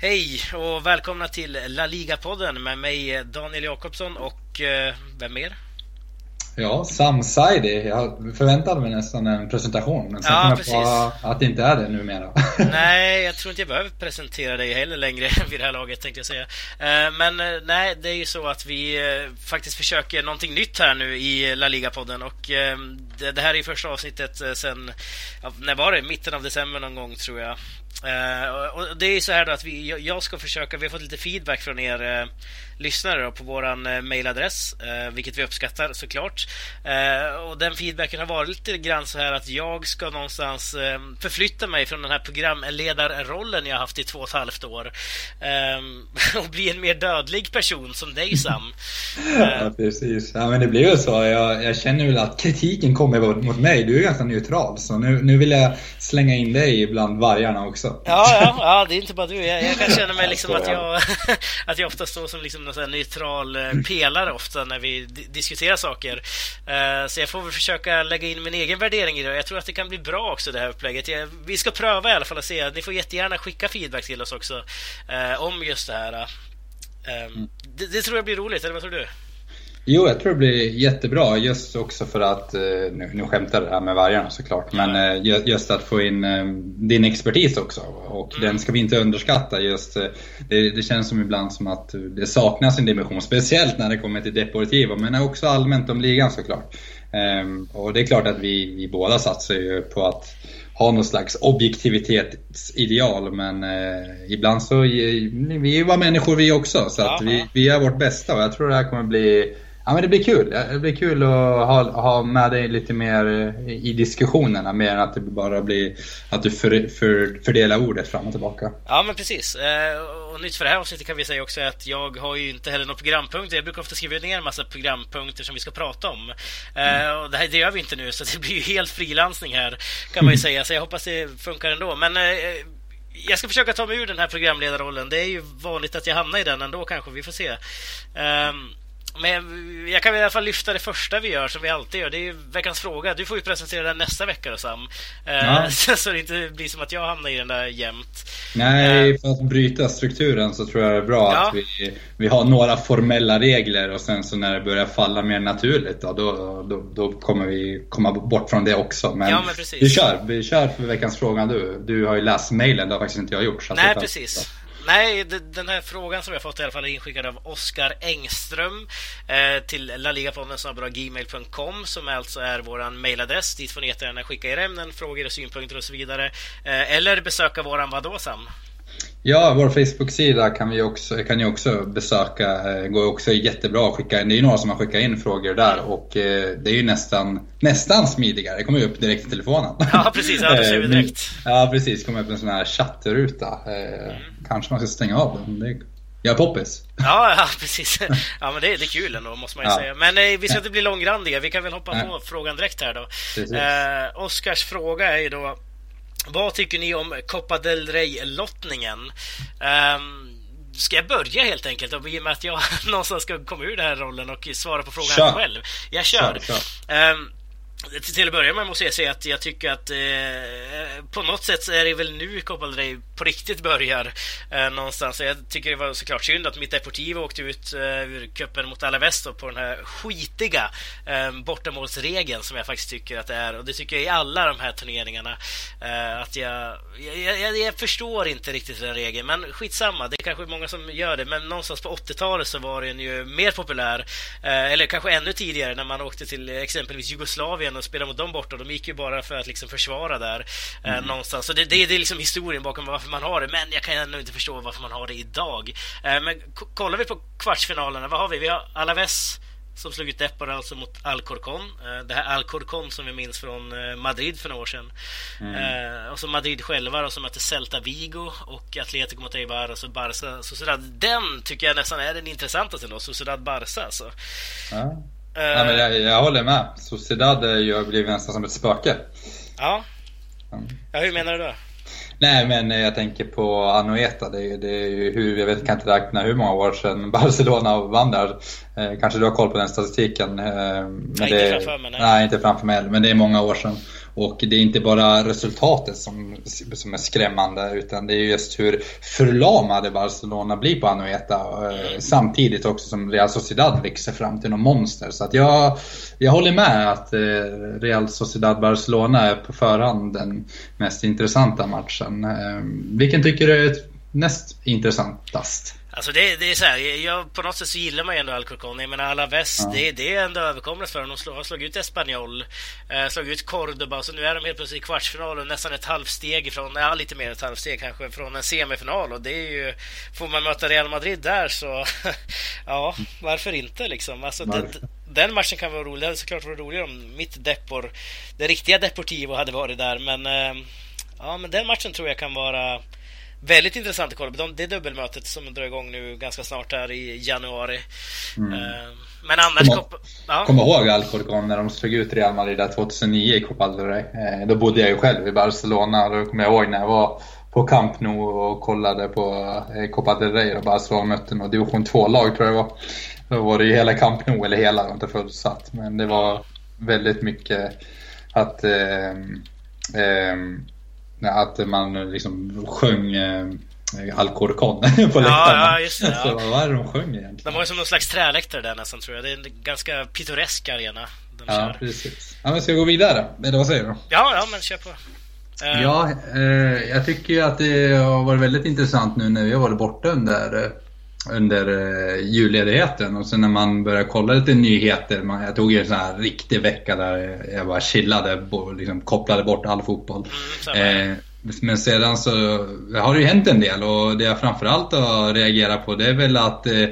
Hej och välkomna till La Liga-podden med mig Daniel Jakobsson och eh, vem mer? Ja, Sam Saidi. Jag förväntade mig nästan en presentation, men sen Ja, kom jag på att det inte är det numera. Nej, jag tror inte jag behöver presentera dig heller längre vid det här laget tänkte jag säga. Eh, men eh, nej, det är ju så att vi eh, faktiskt försöker någonting nytt här nu i La Liga-podden och ehm, det här är ju första avsnittet sen, när var det? Mitten av december någon gång tror jag. Uh, och- det är ju så här då att vi, jag- ska försöka, vi har fått lite feedback från er uh, lyssnare då, på våran uh, mailadress, vilket vi uppskattar såklart. Och den feedbacken har varit lite grann så här att jag ska någonstans förflytta mig från den här programledarrollen jag haft i två och ett halvt år eh, och bli en mer dödlig person som dig Sam. ja, precis. Ja, men det blir ju så. Jag, jag känner väl att kritiken kommer mot mot mig. Du är ganska neutral, så nu, nu vill jag slänga in dig bland vargarna också. Ja, ja, ja, det är inte bara du. Jag, jag kan känna mig liksom att jag, att jag ofta står som liksom någon neutral eh, pelare ofta när vi di- diskuterar saker. Eh, Så jag får väl försöka lägga in min egen värdering i det. Jag tror att det kan bli bra också det här upplägget. Vi ska pröva i alla fall och se. Ni får jättegärna skicka feedback till oss också eh, om just det här. Eh, Det, det tror jag blir roligt, eller vad tror du? Jo, jag tror det blir jättebra just också för att, eh, nu, nu skämtar jag här med vargarna såklart, men eh, ju- just att få in din expertis också. Och den ska vi inte underskatta. Just, det, det känns som ibland som att det saknas en dimension, speciellt när det kommer till Deportivo, men också allmänt om ligan såklart. Ehm, och det är klart att vi, vi båda satsar ju på att ha någon slags objektivitetsideal men eh, ibland så, vi är ju bara människor vi också så att vi, vi gör vårt bästa och jag tror det här kommer bli Ja men det blir kul. Det blir kul att ha, ha med dig lite mer eh, i diskussionerna mer än att det bara blir att du för, för, fördelar ordet fram och tillbaka. Ja, men precis. Eh, Och nytt för det här avsnittet kan vi säga också att jag har ju inte heller några programpunkter. Jag brukar ofta skriva ner en massa programpunkter som vi ska prata om. Eh, Och det, här, det gör vi inte nu, så det blir ju helt frilansning här, kan man ju säga. Så jag hoppas det funkar ändå. Men jag ska försöka ta mig ur den här programledarrollen. Det är ju vanligt att jag hamnar i den ändå kanske, vi får se. Ehm, Men jag kan i alla fall lyfta det första vi gör, som vi alltid gör. Det är ju veckans fråga. Du får ju presentera den nästa vecka då, Sam. Eh, Ja. Så det inte blir som att jag hamnar i den där jämt. Nej, för att bryta strukturen så tror jag det är bra Ja. att vi, vi har några formella regler och sen så när det börjar falla mer naturligt då, då, då, då kommer vi komma bort från det också. Men, Ja, men precis. vi kör, vi kör för veckans fråga du. Du har ju läst mailen, det har faktiskt inte jag gjort. Nej, precis. Nej, den här frågan som jag fått i alla fall är inskickad av Oskar Engström eh, till laligapodden.gmail.com som alltså är vår mailadress. Dit får ni jättegärna skicka era ämnen, frågor och synpunkter och så vidare. Eh, eller besöka våran vadå Sam? Ja, vår Facebook-sida kan, vi också, kan ni också besöka. Det går också jättebra att skicka in. Det är ju några som har skickat in frågor där och eh, det är ju nästan, nästan smidigare. Det kommer ju upp direkt i telefonen. Ja, precis. Ja, då ser vi Eh, direkt. Ja, precis. Det kommer upp en sån här chattruta. Eh, Kanske man ska stänga av den. Det jag är poppis. Ja, ja, precis. Ja, men det, det är kul ändå, måste man ju Ja. säga. Men eh, vi ska inte bli långrandiga. Vi kan väl hoppa Nej. på frågan direkt här då. Eh, Oskars fråga är ju då Vad tycker ni om Copa del Rey-lottningen? Ehm, Ska jag börja helt enkelt? Och I och med att jag någonstans ska komma ur den här rollen och svara på frågan Kör. själv. Jag kör. Kör, Ehm, till- till att börja med måste jag säga att jag tycker att eh, på något sätt så är det väl nu Copa del Rey på riktigt börjar eh, någonstans. Jag tycker det var såklart synd att mitt Deportivo åkte ut eh, ur cupen mot Alaves på den här skitiga eh, bortamålsregeln som jag faktiskt tycker att det är. Och det tycker jag i alla de här turneringarna. Eh, att jag, jag, jag, jag förstår inte riktigt den regeln, men skitsamma. Det är kanske många som gör det, men någonstans på 80-talet så var den ju mer populär. Eh, eller kanske ännu tidigare när man åkte till eh, exempelvis Jugoslavien och spelade mot dem borta. De gick ju bara för att liksom försvara där eh, någonstans. Så det, det, det är liksom historien bakom varför man har det. Men jag kan ändå inte förstå varför man har det idag. Eh, men kollar vi på kvartsfinalerna, vad har vi? Vi har Alaves som slog ut Depor alltså mot Alcorcon. Eh, Det här Alcorcon som vi minns från eh, Madrid för några år sedan. Eh, och så Madrid själva då, som mötte Celta Vigo och Atletico mot Eibar och så Barca Sociedad. Den tycker jag nästan är den intressantaste då, Sociedad Barca alltså. Ja. Eh, Ja, men jag, jag håller med. Sociedad har blivit nästan som ett spöke. ja. Mm. ja, hur menar du då? Nej men jag tänker på Anoeta, det, är- det är ju hur, jag vet, kan inte räkna hur många år sedan Barcelona vann där. Eh, kanske du har koll på den statistiken? Eh, men Nej, inte det, framför mig, nej. nej. inte framför mig men det är många år sedan. Och det är inte bara resultatet som, som är skrämmande utan det är just hur förlamade Barcelona blir på Anoeta. Eh, samtidigt också som Real Sociedad växer fram till något monster. Så att jag, jag håller med att eh, Real Sociedad-Barcelona är på förhand den mest intressanta matchen. Eh, vilken tycker du är näst intressantast? Alltså det, det är så här, jag, på något sätt så gillar man ju ändå Alcorcon. Jag menar Alaves, ja. det, det är ändå överkomligt för dem. De har slagit ut Espanyol, eh, slagit ut Cordoba, så nu är de helt plötsligt i kvartsfinalen, nästan ett halvsteg ifrån, ja lite mer ett halvsteg kanske, från en semifinal. Och det är ju, får man möta Real Madrid där så, ja, varför inte liksom? Alltså, den, den matchen kan vara rolig. Det hade såklart varit roligare om mitt Depor, det riktiga Deportivo hade varit där, men eh, ja, men den matchen tror jag kan vara Väldigt intressant att kolla på. Det dubbelmötet som drar igång nu ganska snart här i januari. Mm. Eh, men annars... Kom, ja. kom ihåg Alcorcon när de slog ut Real Madrid 2009 i Copa del Rey. Eh, då bodde jag ju själv i Barcelona. Då kommer jag ihåg när jag var på Camp Nou och kollade på eh, Copa del Rey och Barcelona mötte något division 2-lag tror jag det var. Då var det ju hela Camp Nou, eller hela, inte fullsatt. Men det var väldigt mycket att eh, eh, att man liksom sjöng eh, Alcorcon på läktarna. Ja, just det. Ja. vad är det de sjöng egentligen? De har ju som någon slags träläktare där nästan tror jag. Det är en ganska pittoresk arena. De ja, kör. precis. Ja, men ska vi gå vidare? Eller vad säger du? Ja, ja, men kör på. Uh... Ja, eh, jag tycker ju att det har varit väldigt intressant nu när vi har varit borta under eh, under uh, julledigheten och sen när man började kolla lite nyheter. Man, jag tog ju en sån här riktig vecka där jag bara chillade, och liksom kopplade bort all fotboll. Mm, men sedan så har det ju hänt en del och det jag framförallt har reagerat på det är väl att eh,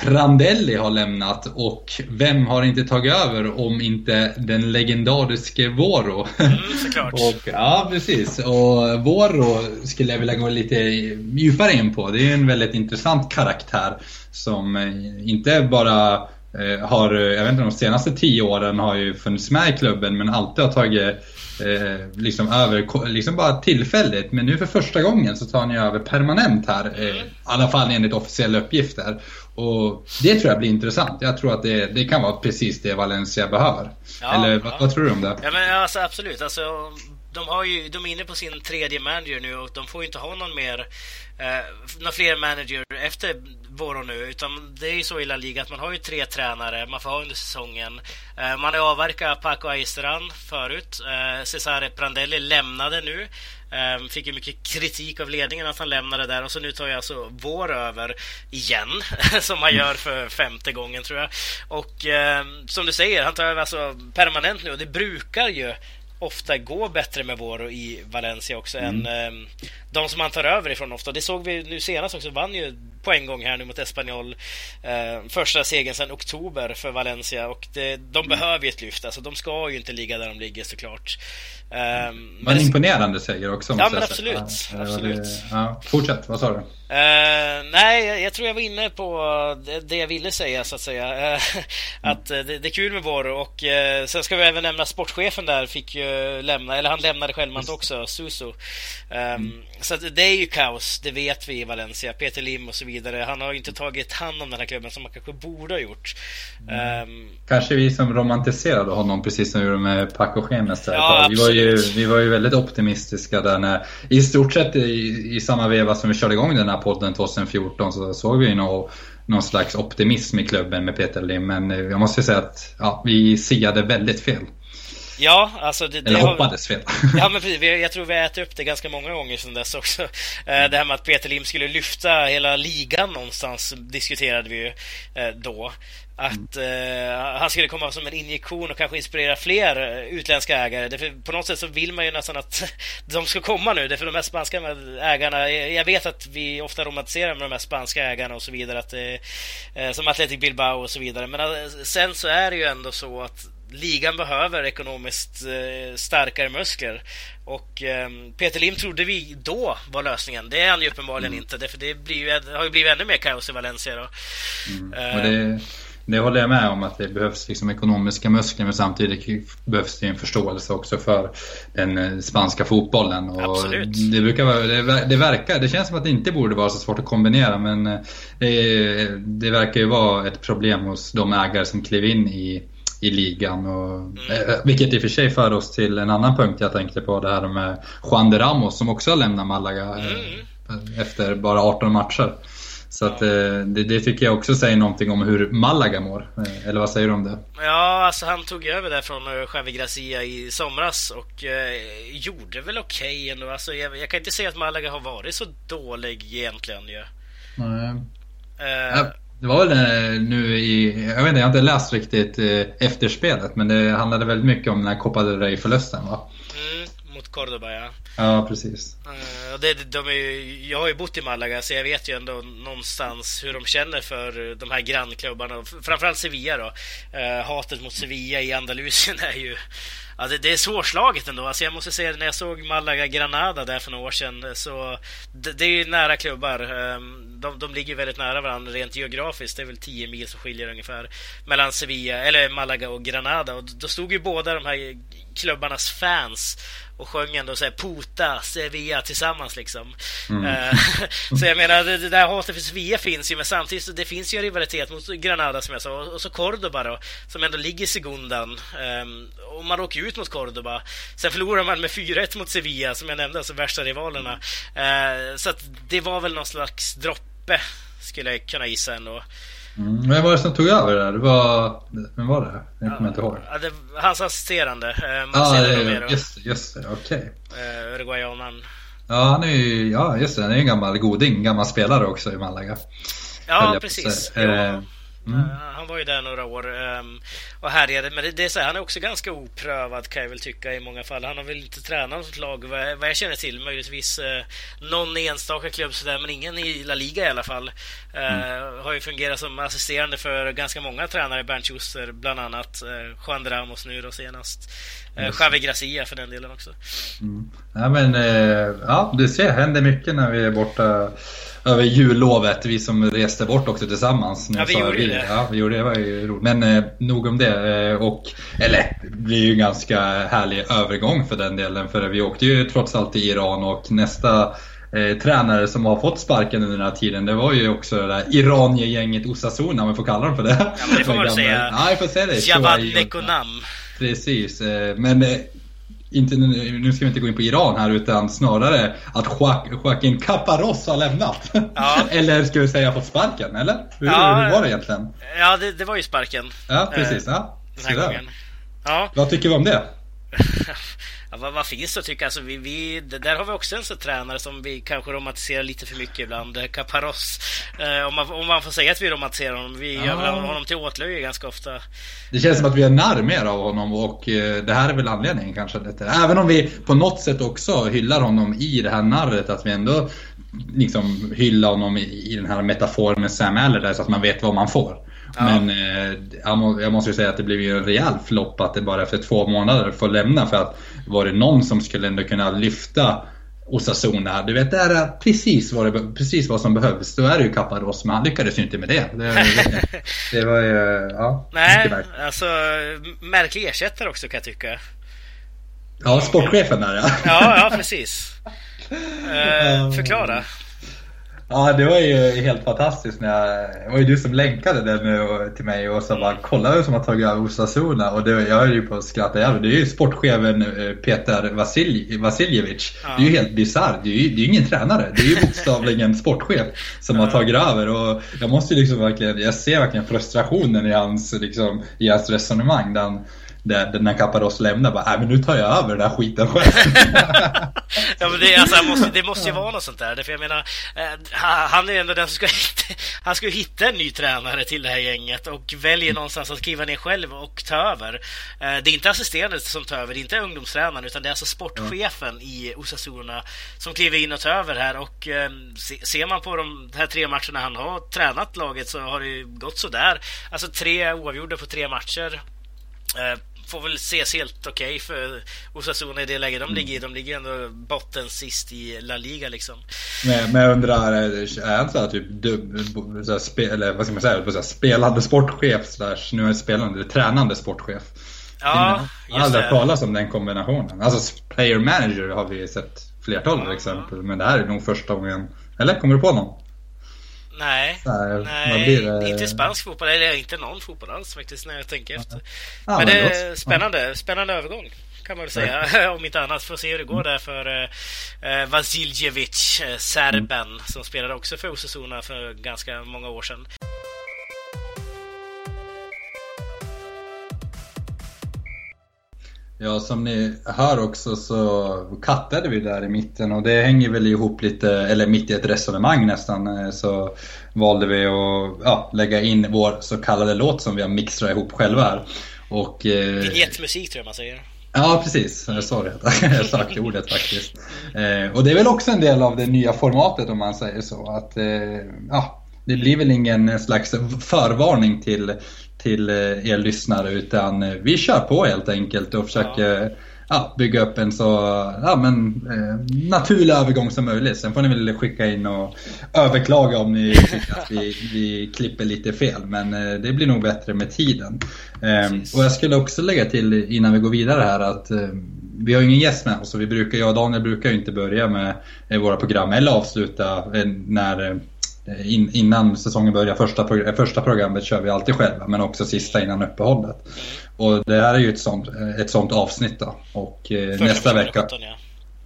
Prandelli har lämnat och vem har inte tagit över om inte den legendariske Voro? Mm, såklart. och, ja, precis. Och Voro skulle jag vilja gå lite djupare in på. Det är en väldigt intressant karaktär som eh, inte bara eh, har, jag vet inte, de senaste tio åren har ju funnits med i klubben men alltid har tagit eh, liksom över, liksom bara tillfälligt. Men nu för första gången så tar han ju över permanent här. Eh, I alla fall enligt officiella uppgifter. Och det tror jag blir intressant. Jag tror att det, det kan vara precis det Valencia behöver. Ja, Eller vad, ja. vad, tror du om det? Ja, men alltså, absolut. Alltså, de, har ju, de är inne på sin tredje manager nu och de får ju inte ha någon mer eh, några fler manager efter Voro nu. Utan det är ju så i La Liga att man har ju tre tränare man får ha under säsongen. Eh, man har avverkat Paco Aisteran förut. Eh, Cesare Prandelli lämnade nu. Eh, fick ju mycket kritik av ledningen att han lämnade där och så nu tar jag alltså Vår över igen. som han gör för femte gången tror jag. Och eh, som du säger, han tar över alltså permanent nu och det brukar ju ofta gå bättre med Voro i Valencia också mm. än eh, de som han tar över ifrån ofta. Det såg vi nu senast också, vann ju på en gång här nu mot Espanyol. Eh, första segern sedan oktober för Valencia och det, de mm. behöver ju ett lyft. Alltså, de ska ju inte ligga där de ligger såklart. Eh, men en imponerande seger också. Ja, men absolut. Ja, absolut. Ja, fortsätt, vad sa du? Uh, nej, jag, tror jag var inne på det, det jag ville säga så att säga. Uh, att uh, det, det, är kul med Voro och sen ska vi även nämna sportchefen där fick ju lämna, eller han lämnade självmant också, Suso. Mm. Så det är ju kaos, det vet vi i Valencia. Peter Lim och så vidare. Han har ju inte tagit hand om den här klubben som man kanske borde ha gjort. Mm. Um, kanske vi som romantiserade honom precis som vi gjorde med Paco Gemes. Ja, vi, var ju, vi var ju väldigt optimistiska där när, i stort sett i, i samma veva som vi körde igång den här podden 2014 så såg vi nog någon slags optimism i klubben med Peter Lim. Men jag måste säga att ja, vi siade väldigt fel. Ja, alltså det, det Eller hoppades fel. Ja, men precis. Jag tror vi har ätit upp det ganska många gånger sedan dess också. Mm. Det här med att Peter Lim skulle lyfta hela ligan någonstans diskuterade vi ju eh, då. Att eh, han skulle komma som en injektion och kanske inspirera fler eh, utländska ägare. Därför på något sätt så vill man ju nästan att de ska komma nu. Därför de här spanska ägarna, jag vet att vi ofta romantiserar med de här spanska ägarna och så vidare. Att, eh, som Athletic Bilbao och så vidare. Men sen så är det ju ändå så att ligan behöver ekonomiskt eh, starkare muskler. Och eh, Peter Lim trodde vi då var lösningen. Det är han ju uppenbarligen mm. inte. För det blir ju, har ju blivit ännu mer kaos i Valencia då. Mm. Eh, det, det håller jag med om att det behövs liksom ekonomiska muskler men samtidigt behövs det en förståelse också för den eh, spanska fotbollen. Och Absolut. Det, brukar vara, det, det, verkar, det känns som att det inte borde vara så svårt att kombinera men det, det verkar ju vara ett problem hos de ägare som klev in i i ligan. Och, mm. vilket i och för sig för oss till en annan punkt jag tänkte på, det här med Juan de Ramos som också har lämnat Malaga mm. efter bara 18 matcher. Så att, det, det, tycker jag också säger någonting om hur Malaga mår. Eller vad säger du om det? Ja, alltså han tog över där från Javi Gracia i somras och eh, gjorde väl okej okay ändå. Alltså, jag, jag, kan inte säga att Malaga har varit så dålig egentligen ju. Nej. Uh, det var väl nu i, jag vet inte, jag har inte läst riktigt eh, efterspelet men det handlade väldigt mycket om den här Copa del Rey-förlusten va? Mm, mot Cordoba ja. Ja, precis. Uh, det, de är, jag har ju bott i Malaga så jag vet ju ändå någonstans hur de känner för de här grannklubbarna. Framförallt Sevilla då. Uh, hatet mot Sevilla i Andalusien är ju Ja, det, det är svårslaget ändå. Alltså jag måste säga när jag såg Malaga-Granada där för några år sedan så det, det är ju nära klubbar. Ehm, de, de ligger väldigt nära varandra rent geografiskt. Det är väl 10 mil som skiljer ungefär mellan Sevilla, eller Malaga och Granada. Och då stod ju båda de här klubbarnas fans och sjöng ändå såhär Puta, Sevilla tillsammans liksom. Mm. Eh, så jag menar, det, det där hatet för Sevilla finns ju, men samtidigt det finns ju en rivalitet mot Granada som jag sa, och så Cordoba då, som ändå ligger i segundan. Um, och man åker ut mot Cordoba. Sen förlorar man med 4-1 mot Sevilla, som jag nämnde, alltså värsta rivalerna. Uh, så det var väl någon slags droppe, skulle jag kunna gissa ändå. Mm. Vem var det som tog över där? Det var... Vem var det? Jag kommer inte ihåg. Ja, det, hans assisterande. Eh, ah, det, just det, just det. Okej. Okay. Eh, Uruguayanan. Ja, han är ju... Ja, just det. Han är en gammal goding. Gammal spelare också i Malaga. Ja, precis. Ja. Mm. Uh, han var ju där några år um, och härjade. Men det, det är så här, han är också ganska oprövad kan jag väl tycka i många fall. Han har väl inte tränat något lag vad, vad jag känner till. Möjligtvis uh, någon enstaka klubb sådär, men ingen i La Liga i alla fall. Uh, mm. Har ju fungerat som assisterande för ganska många tränare. Bernt Schuster bland annat. Uh, Juan Ramos nu då senast. Uh, Javi Gracia för den delen också. Mm. Ja men, ja du ser, händer mycket när vi är borta över jullovet. Vi som reste bort också tillsammans. Ja, vi gjorde vi, det. Ja, vi gjorde det. Var ju roligt. Men eh, nog om det. Eh, och, eller, det blir ju en ganska härlig övergång för den delen. För vi åkte ju trots allt till Iran och nästa eh, tränare som har fått sparken under den här tiden. Det var ju också det där Iranier-gänget Osasuna, om vi får kalla dem för det. Ja, men det får man säga. Ja, jag får säga det. Javad Nekonam. Precis, eh, men eh, inte, nu ska vi inte gå in på Iran här utan snarare att Joaquin Caparros har lämnat. Ja. eller ska vi säga fått sparken, eller? Hur, ja, hur var det egentligen? Ja, det, det var ju sparken. Ja, precis. Ja. Den här gången. Ja. Vad tycker vi om det? Ja, vad, vad, finns det att tycka? Alltså, vi, vi, där har vi också en sån tränare som vi kanske romantiserar lite för mycket ibland. Caparros. Eh, om, man, om man får säga att vi romantiserar honom. Vi gör väl honom till åtlöje ganska ofta. Det känns som att vi är mer av honom och eh, det här är väl anledningen kanske. Lite. Även om vi på något sätt också hyllar honom i det här narret. Att vi ändå liksom hyllar honom i, i den här metaforen med Sam Allardyce. Så att man vet vad man får. Men eh, jag måste ju säga att det blev ju en rejäl flopp att det bara efter två månader får lämna. För att var det någon som skulle ändå kunna lyfta Osasuna, du vet det är precis vad, det, precis vad som behövs. Då är det ju Caparros, men han lyckades ju inte med det. Det, det, det var ju, ja. Nej, alltså märklig ersättare också kan jag tycka. Ja, sportchefen där ja. Ja, ja precis. Uh, förklara. Ja, det var ju helt fantastiskt. När jag, det var ju du som länkade den till mig och så bara kolla vem som har tagit över Osasuna. Och det, jag höll ju på att skratta jävligt. Det är ju sportchefen eh, Peter Vasilj, Vasiljevic. Ja. Det är ju helt bisarrt. Det är ju det är ingen tränare. Det är ju bokstavligen sportchef som ja. har tagit över. Och jag måste ju liksom verkligen, jag ser verkligen frustrationen i hans, liksom, i hans resonemang. Där han, där, när Caparros lämnar bara, äh, men nu tar jag över den här skiten själv. ja men det, alltså, måste, det måste ju vara något sånt där. För jag menar, eh, han är ändå den som ska hitta, han ska ju hitta en ny tränare till det här gänget och väljer någonstans att kliva ner själv och ta över. Eh, det är inte assisterande som tar över, det är inte ungdomstränaren utan det är alltså sportchefen mm. i Osasuna som kliver in och tar över här och eh, ser man på de här tre matcherna han har tränat laget så har det ju gått sådär. Alltså tre oavgjorda på tre matcher får väl ses helt okej okay för Osasuna i det läge de mm. ligger i. De ligger ändå botten sist i La Liga liksom. Men, men jag undrar, är han så här typ dub, så spe, eller vad ska man säga, så spelande sportchef slash, nu är det spelande, tränande sportchef? Ja, Jag har aldrig hört talas om den kombinationen. Alltså player manager har vi sett flertal ja, exempel, men det här är nog första gången. Eller kommer du på någon? Nej, Nej, nej det? inte spansk fotboll, eller inte någon fotboll alls faktiskt när jag tänker efter. Ja, men men det då- är spännande, spännande övergång kan man väl säga. Om inte annat. Får se hur det går där för eh, Vasiljevic, eh, serben, som spelade också för Osasuna för ganska många år sedan. Ja, som ni hör också så kattade vi där i mitten och det hänger väl ihop lite, eller mitt i ett resonemang nästan, eh, så valde vi att ja, lägga in vår så kallade låt som vi har mixtrat ihop själva här. Och, eh, Vignettmusik tror jag man säger. Ja, precis. Jag sa det. Jag sökte ordet faktiskt. Eh, och det är väl också en del av det nya formatet om man säger så. Att, eh, ja, det blir väl ingen slags förvarning till, till eh, er lyssnare utan eh, vi kör på helt enkelt och försöker ja, bygga upp en så ja, men, eh, naturlig övergång som möjligt. Sen får ni väl skicka in och överklaga om ni tycker att vi, vi klipper lite fel. Men eh, det blir nog bättre med tiden. Eh, och jag skulle också lägga till innan vi går vidare här att eh, vi har ingen gäst med oss och vi brukar, jag och Daniel brukar ju inte börja med våra program eller avsluta när in, innan säsongen börjar. Första, eh, första programmet kör vi alltid själva men också sista innan uppehållet. Och det här är ju ett sånt, eh, ett sånt avsnitt då. Och eh, Första nästa för vecka... 2017, ja.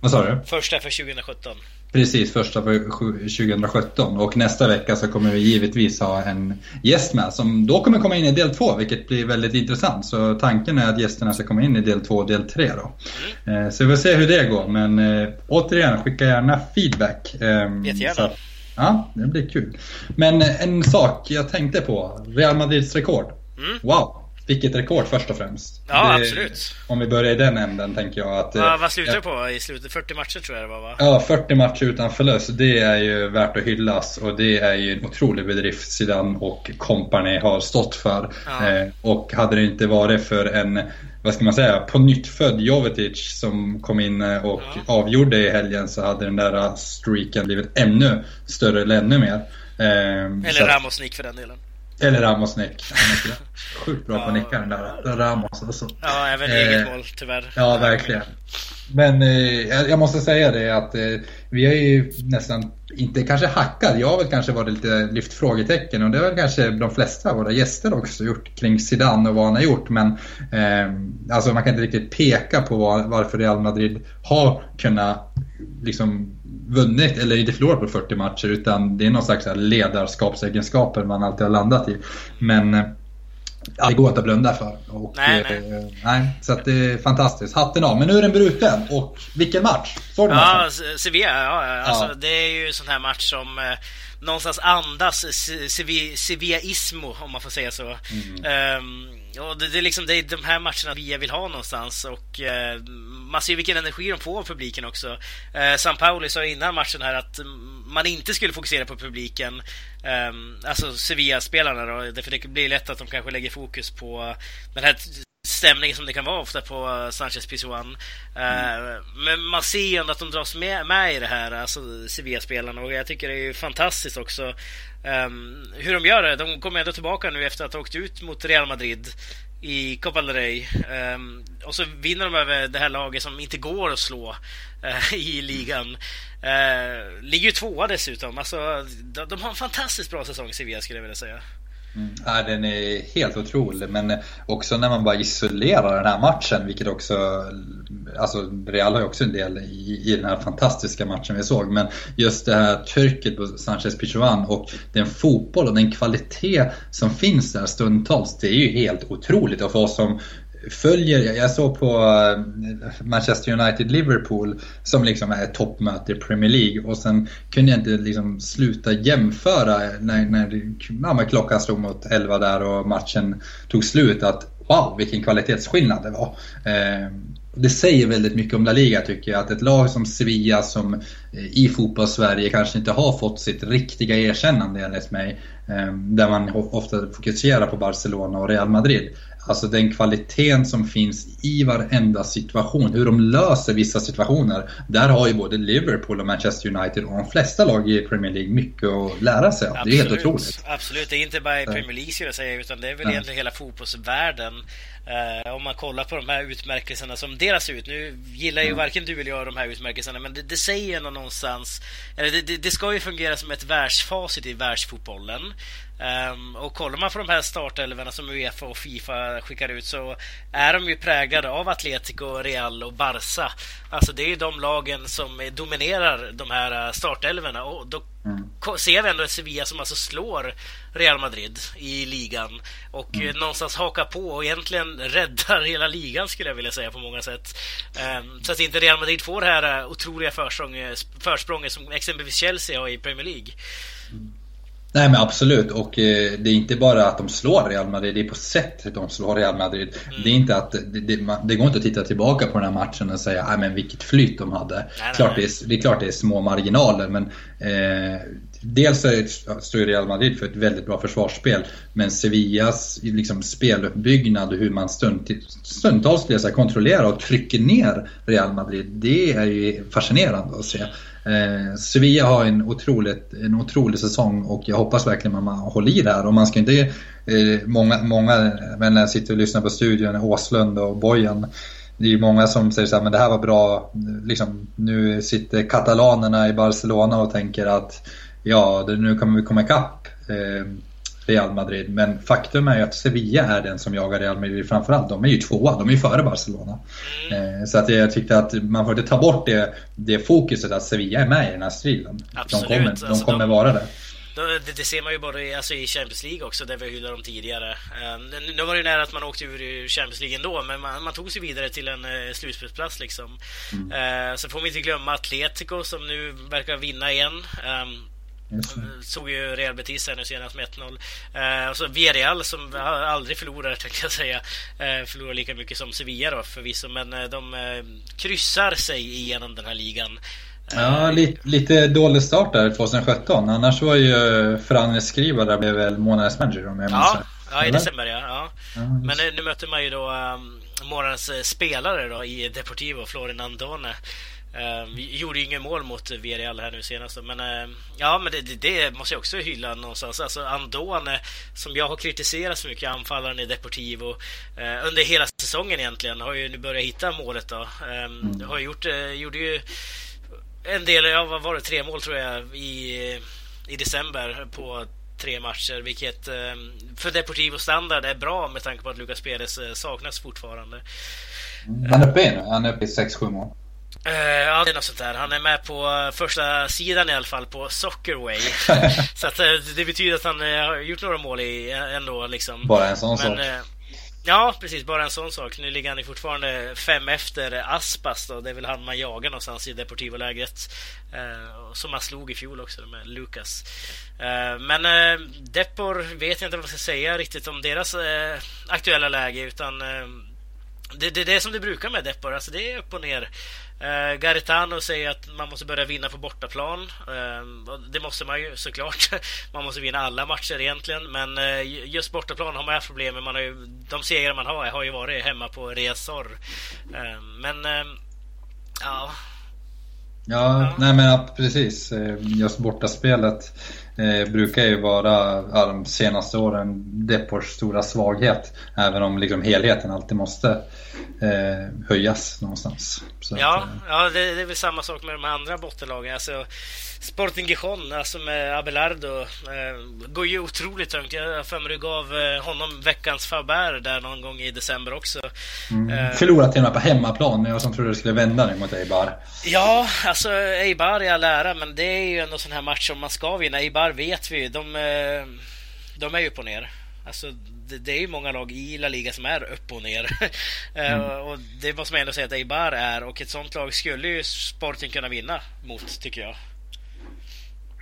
Vad sa du? Första för 2017. Precis, första för sju- 2017 och nästa vecka så kommer vi givetvis ha en gäst med som då kommer komma in i del två vilket blir väldigt intressant. Så tanken är att gästerna ska komma in i del två och del tre då. Eh, Så vi får se hur det går men eh, återigen skicka gärna feedback. Eh, Jättegärna. så Ja, det blir kul. Men eh, en sak jag tänkte på, Real Madrids rekord. Mm. Wow, vilket rekord först och främst. Ja, absolut. Om vi börjar i den änden tänker jag att... eh, Ja, vad slutar det på i slutet? 40 matcher tror jag det var va? Ja, 40 matcher utan förlust, det är ju värt att hyllas och det är ju en otrolig bedrift Zidane och company har stått för. Ja. Eh, och hade det inte varit för en, vad ska man säga, på nytt född Jovetic som kom in eh, och Ja. avgjorde i helgen så hade den där eh, streaken blivit ännu större eller ännu mer. Eh, Eller Ramos nick för den delen. Eller Ramos så Sjukt bra på Ja. att nicka den där. Ramos alltså. Ja, även Eh, eget mål tyvärr. Ja, verkligen. Men eh, jag jag måste säga det att eh, vi har ju nästan, inte kanske hackat, jag har väl kanske varit lite lyft frågetecken och det har väl kanske de flesta av våra gäster också gjort kring Zidane och vad han har gjort. Men eh, alltså man kan inte riktigt peka på var, varför Real Madrid har kunnat liksom vunnit eller inte förlorat på 40 matcher utan det är någon slags ledarskapsegenskaper man alltid har landat i. Men eh, Ja, det går inte att blunda för. Och, Nej, eh, nej, så att det är fantastiskt. Hatten av. Men nu är den bruten. Och vilken match! Såg du Ja, Sevilla, ja. Alltså, Ja. det är ju en sån här match som eh, någonstans andas Se- Sevi- Sevillaismo, om man får säga så. Mm. Ehm, och det, det, är liksom, det är de här matcherna vi vill ha någonstans och eh, man ser vilken energi de får av publiken också. Eh, San Pauli sa innan matchen här att mm, man inte skulle fokusera på publiken, Ehm, alltså Sevilla-spelarna då, för det blir lätt att de kanske lägger fokus på den här stämning som det kan vara ofta på eh, Sanchez Pizjuan. Eh, Men man ser ju ändå att de dras med, med i det här, alltså Sevilla-spelarna. Och jag tycker det är ju fantastiskt också ehm, hur de gör det. De kommer ändå tillbaka nu efter att ha åkt ut mot Real Madrid i Copa del Rey. Um, och så vinner de över det här laget som inte går att slå uh, i ligan. Uh, ligger ju tvåa dessutom. Alltså, de, de har en fantastiskt bra säsong, Sevilla, skulle jag vilja säga. Mm. Ja, den är helt otrolig. Men också när man bara isolerar den här matchen, vilket också... Alltså Real har ju också en del i, i den här fantastiska matchen vi såg. Men just det här trycket på Sanchez Pichuan och den fotboll och den kvalitet som finns där stundtals. Det är ju helt otroligt. Och för oss som följer, jag såg på eh, Manchester United-Liverpool som liksom är ett toppmöte i Premier League och sen kunde jag inte liksom sluta jämföra när, när ja, men klockan slog mot 11 där och matchen tog slut att wow vilken kvalitetsskillnad det var. Eh, det säger väldigt mycket om La Liga tycker jag. Att ett lag som Sevilla som eh, i fotbollssverige kanske inte har fått sitt riktiga erkännande enligt mig. eh, Där man ofta fokuserar på Barcelona och Real Madrid alltså den kvaliteten som finns i varenda situation, hur de löser vissa situationer. Där har ju både Liverpool och Manchester United och de flesta lag i Premier League mycket att lära sig av. Det är helt otroligt. Absolut, det är inte bara i Premier League skulle jag säga, utan det är väl ja. egentligen hela fotbollsvärlden. Uh, om man kollar på de här utmärkelserna som delas ut. Nu gillar ju mm. varken du eller jag de här utmärkelserna, men det, det säger ändå någonstans... Eller det, det, det, ska ju fungera som ett världsfacit i världsfotbollen. Um, och kollar man på de här startelvorna som Uefa och Fifa skickar ut så är de ju präglade av Atletico, Real och Barca. Alltså det är ju de lagen som dominerar de här eh, startelvorna och då mm. ser vi ändå Sevilla som alltså slår Real Madrid i ligan och mm. någonstans hakar på och egentligen räddar hela ligan skulle jag vilja säga på många sätt. Um, så att inte Real Madrid får det här eh, otroliga försprånget som exempelvis Chelsea har i Premier League. Mm. Nej men absolut och eh, det är inte bara att de slår Real Madrid, det är på sättet de slår Real Madrid. Mm. Det är inte att, det, det, det, går inte att titta tillbaka på den här matchen och säga, nej men vilket flyt de hade. Nej, klart nej. Det, är, det är klart det är små marginaler men eh, Dels står Real Madrid för ett väldigt bra försvarsspel men Sevillas liksom, speluppbyggnad och hur man stund, stundtals kontrollerar och trycker ner Real Madrid, det är ju fascinerande att se. Eh, Sevilla har en, otroligt, en otrolig säsong och jag hoppas verkligen att man håller i det här. Och man ska inte, eh, många, många jag sitter och lyssnar på studion, Åslund och Bojan. Det är ju många som säger så här, men det här var bra, liksom, nu sitter katalanerna i Barcelona och tänker att ja, nu kommer vi komma ikapp. Eh, Real Madrid. Men faktum är ju att Sevilla är den som jagar Real Madrid framförallt. De är ju tvåa, de är ju före Barcelona. Mm. Så att jag tyckte att man får inte ta bort det, det fokuset att Sevilla är med i den här striden. Absolut. De kommer, de alltså, kommer de... vara det. Det, det, ser man ju bara i, alltså i Champions League också, där vi hyllade dem tidigare. Um, nu var det ju nära att man åkte ur Champions League ändå, men man, man tog sig vidare till en uh, slutspelsplats liksom. Mm. Så får vi inte glömma Atletico som nu verkar vinna igen. Um, Såg ju Real Betis här nu senast med 1-0. Eh, och så Villarreal som aldrig förlorar, tänkte jag säga. Eh, förlorar lika mycket som Sevilla då förvisso, men eh, de eh, kryssar sig igenom den här ligan. Ja, eh, lite, lite dålig start där 2017. Annars var ju Fran Skriva där blev väl månadens manager om jag minns ja, ja, i december ja. ja. ja men nu, nu, möter man ju då um, månadens spelare då i Deportivo, Florin Andone. Uh, gjorde ju inget mål mot Villarreal här nu senast men uh, ja, men det, det, måste jag också hylla någonstans. Alltså Andone, som jag har kritiserat så mycket, anfallaren i Deportivo uh, under hela säsongen egentligen, har ju nu börjat hitta målet då. Um, mm. Har gjort, uh, gjorde ju en del, ja, vad var det, tre mål tror jag i, i december på tre matcher, vilket för Deportivo standard är bra med tanke på att Lucas Perez saknas fortfarande. Han är uppe i nu, han är uppe i 6-7 mål. Uh, ja, det är något sånt där. Han är med på första sidan i alla fall på Soccerway. så att, uh, det betyder att han har gjort några mål i ändå liksom. Bara en sån Men, sak. ja, precis. Bara en sån sak. Nu ligger han ju fortfarande fem efter Aspas då. Det är väl han man jagar någonstans i Deportivo-lägret. som han slog i fjol också med Lucas. men Depor vet jag inte vad jag ska säga riktigt om deras aktuella läge utan det, det, det är som det brukar med Depor, alltså det är upp och ner. Uh, Garitano säger att man måste börja vinna på bortaplan. Uh, det måste man ju såklart. man måste vinna alla matcher egentligen. Men uh, just bortaplan har man haft problem med. Man har ju, de segrar man har har ju varit hemma på Resor. Uh, men ja. Ja, ja, nej men precis. Just bortaspelet eh, brukar ju vara de senaste åren Depors stora svaghet. Även om liksom helheten alltid måste eh, höjas någonstans. Så ja, att, eh. ja det, det, är väl samma sak med de andra bottenlagen. Alltså, Sporting Gijon, alltså med Abelardo, eh, går ju otroligt tungt. Jag har för mig du gav eh, honom veckans Faber där någon gång i december också. Mm. Eh, Förlorat till och med på hemmaplan, jag som trodde det skulle vända nu mot Eibar. Ja, alltså Eibar i all ära, men det är ju ändå sån här match som man ska vinna. Eibar vet vi, de, eh, de är ju på ner. Alltså, det, det, är ju många lag i La Liga som är upp och ner. Eh, mm. och det måste man ändå säga att Eibar är och ett sånt lag skulle ju Sporting kunna vinna mot, tycker jag.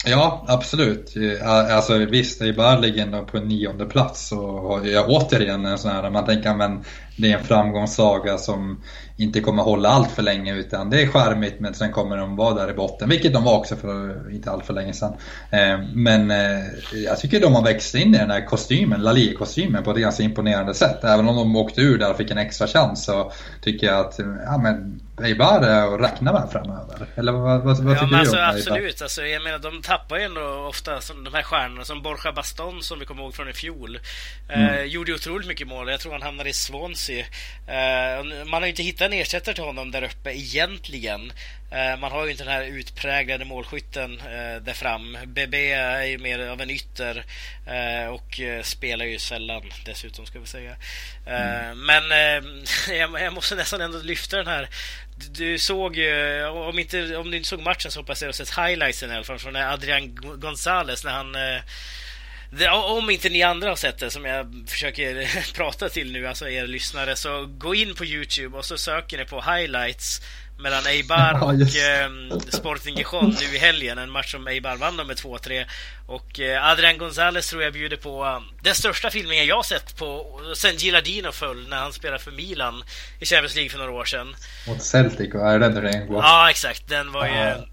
Ja, absolut. Alltså visst, Eibar ligger ändå på nionde plats och jag återigen en sån här, man tänker men det är en framgångssaga som inte kommer hålla allt för länge utan det är charmigt men sen kommer de vara där i botten, vilket de var också för inte allt för länge sedan. Eh, men eh, jag tycker de har växt in i den här kostymen, Lalie-kostymen på ett ganska imponerande sätt. Även om de åkte ur där och fick en extra chans så tycker jag att ja, men Eibar att räkna med framöver. Eller vad, vad, vad ja, tycker alltså, du om Absolut, alltså, jag menar de tappar ju ändå ofta som de här stjärnorna som Borja Baston som vi kommer ihåg från i fjol. Eh, mm. Eh, gjorde otroligt mycket mål. Jag tror han hamnade i Swansea. Eh, man har ju inte hittat en ersättare till honom där uppe egentligen. Eh, man har ju inte den här utpräglade målskytten eh, där fram. BB är ju mer av en ytter och spelar ju sällan dessutom ska vi säga. Mm. Men jag måste nästan ändå lyfta den här. Du såg ju, om, inte, om du inte såg matchen så hoppas jag att du sett highlightsen i alla fall från Adrian Gonzales när han om inte ni andra har sett det, som jag försöker prata till nu, alltså er lyssnare, så gå in på Youtube och så söker ni på highlights mellan Eibar och eh, Sporting Gijon nu i helgen. En match som Eibar vann med 2-3. Och eh, Adrian Gonzales tror jag bjuder på uh, den största filmningen jag sett på sen Gilardino föll när han spelade för Milan i Champions League för några år sedan. Mot Celtic, är det den går? Ja, exakt. Den var ju...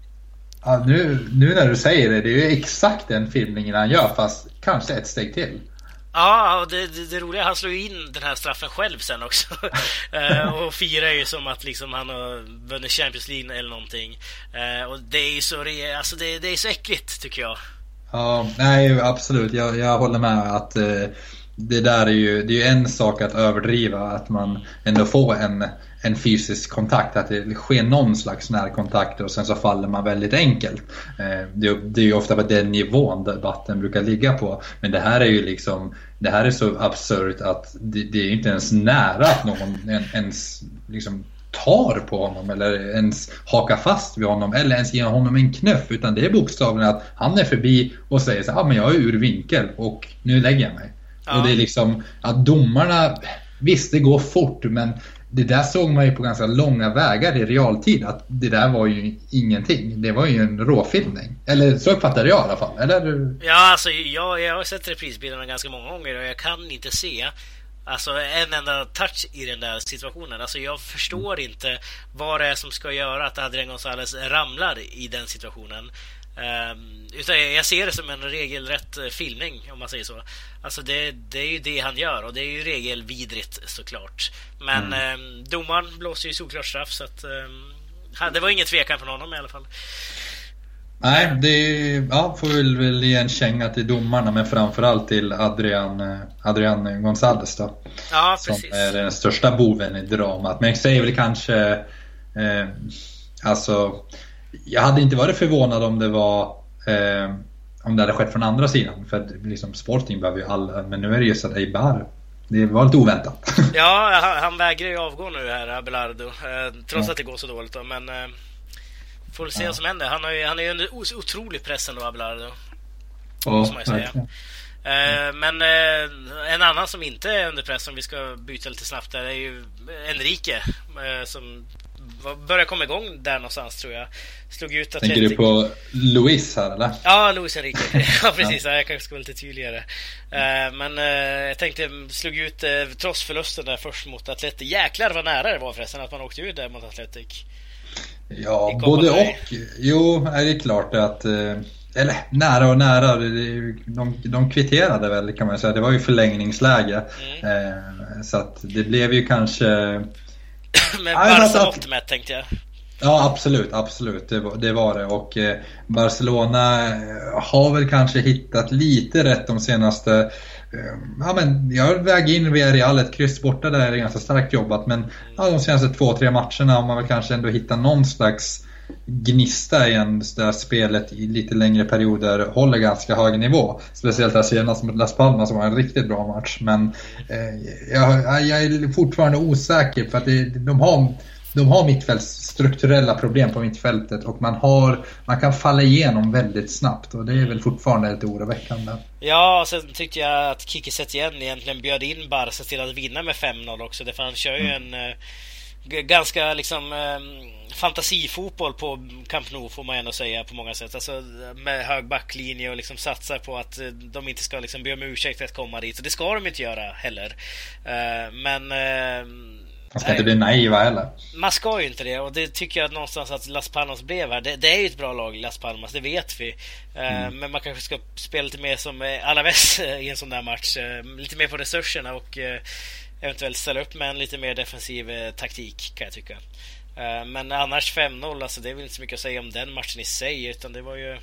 Ja, nu, nu när du säger det, det är ju exakt den filmningen han gör fast kanske ett steg till. Ja, och det, det, det roliga han slår ju in den här straffen själv sen också. uh, och firar ju som att liksom han har vunnit Champions League eller någonting. Uh, och det är ju så, alltså det, det, är så äckligt tycker jag. Ja, nej absolut. Jag, jag håller med att uh, det där är ju, det är en sak att överdriva, att man ändå får en en fysisk kontakt, att det sker någon slags närkontakt och sen så faller man väldigt enkelt. Eh, det är ju ofta på den nivån debatten brukar ligga på. Men det här är ju liksom, det här är så absurt att det, det är inte ens nära att någon ens liksom tar på honom eller ens hakar fast vid honom eller ens ger honom en knuff utan det är bokstavligen att han är förbi och säger så här, ah, men jag är ur vinkel och nu lägger jag mig. Ja. Och det är liksom att domarna, visst det går fort men det där såg man ju på ganska långa vägar i realtid att det där var ju ingenting. Det var ju en råfilmning. Eller så uppfattade jag i alla fall. Eller? Ja, alltså jag, jag har sett reprisbilderna ganska många gånger och jag kan inte se Alltså en enda touch i den där situationen. Alltså jag förstår inte vad det är som ska göra att Adrian Gonzales ramlar i den situationen. Utan jag ser det som en regelrätt eh, filmning om man säger så. Alltså det, det är ju det han gör och det är ju regelvidrigt såklart. Men mm. um, domaren blåser ju solklart straff så att um, det var ingen tvekan från honom i alla fall. Nej, det ja, får vi väl ge en känga till domarna men framförallt till Adrian, eh, Adrian Gonzales då. Ja, precis. Som är den största boven i dramat. Men jag säger väl kanske, eh, alltså jag hade inte varit förvånad om det var eh, om det hade skett från andra sidan. För att liksom, Sporting behöver ju alla, men nu är det just att Eibar det var lite oväntat. Ja, han, han vägrar ju avgå nu här, Abelardo. Eh, trots ja. att det går så dåligt då, men eh, får se ja. vad som händer. Han, har ju, han är ju under otrolig press ändå, Abelardo. Måste man ju säga. Eh, men eh, en annan som inte är under press, om vi ska byta lite snabbt där, är ju Enrique. Eh, som börjar komma igång där någonstans tror jag. Slog ut Atletic. Tänker du på Luis här eller? Ja, Luis Enrique. ja, precis. Ja. Jag kanske ska vara lite tydligare. Uh, men uh, jag tänkte, slog ut uh, trots förlusten där först mot Atletic. Jäklar vad nära det var förresten att man åkte ut där mot Atletic. Ja, både och. Jo, är det klart att eller nära och nära, de, de kvitterade väl kan man säga. Det var ju förlängningsläge. Mm. Så att det blev ju kanske med Barca-mått mätt tänkte jag. Ja absolut, absolut. Det var det. Var det. Och eh, Barcelona eh, har väl kanske hittat lite rätt de senaste eh, Ja, men jag väger in Villarreal, ett kryss borta där är ganska starkt jobbat men ja, de senaste två, tre matcherna har man väl kanske ändå hittat någon slags gnista igen där spelet i lite längre perioder håller ganska hög nivå. Speciellt här senast mot Las Palmas som var en riktigt bra match. Men eh, jag, jag, är fortfarande osäker för att det, de har de har mittfälts strukturella problem på mittfältet och man, har, man kan falla igenom väldigt snabbt och det är väl fortfarande lite oroväckande. Ja, och sen tyckte jag att Kiki Setien egentligen bjöd in Barca till att vinna med 5-0 också. För han kör ju mm. en eh, ganska liksom fantasifotboll på Camp Nou får man ändå säga på många sätt. Alltså med hög backlinje och liksom satsar på att de inte ska liksom be om ursäkt att komma dit. Och det ska de inte göra heller. Men man ska inte bli naiva heller. Man ska ju inte det och det tycker jag någonstans att Las Palmas blev här. Det, det är ju ett bra lag, Las Palmas, det vet vi. Eh, mm. Men man kanske ska spela lite mer som Alaves i en sån där match. Eh, lite mer på resurserna och eh, eventuellt ställa upp med en lite mer defensiv eh, taktik kan jag tycka. Eh, men annars 5-0, alltså det är väl inte så mycket att säga om den matchen i sig utan det var ju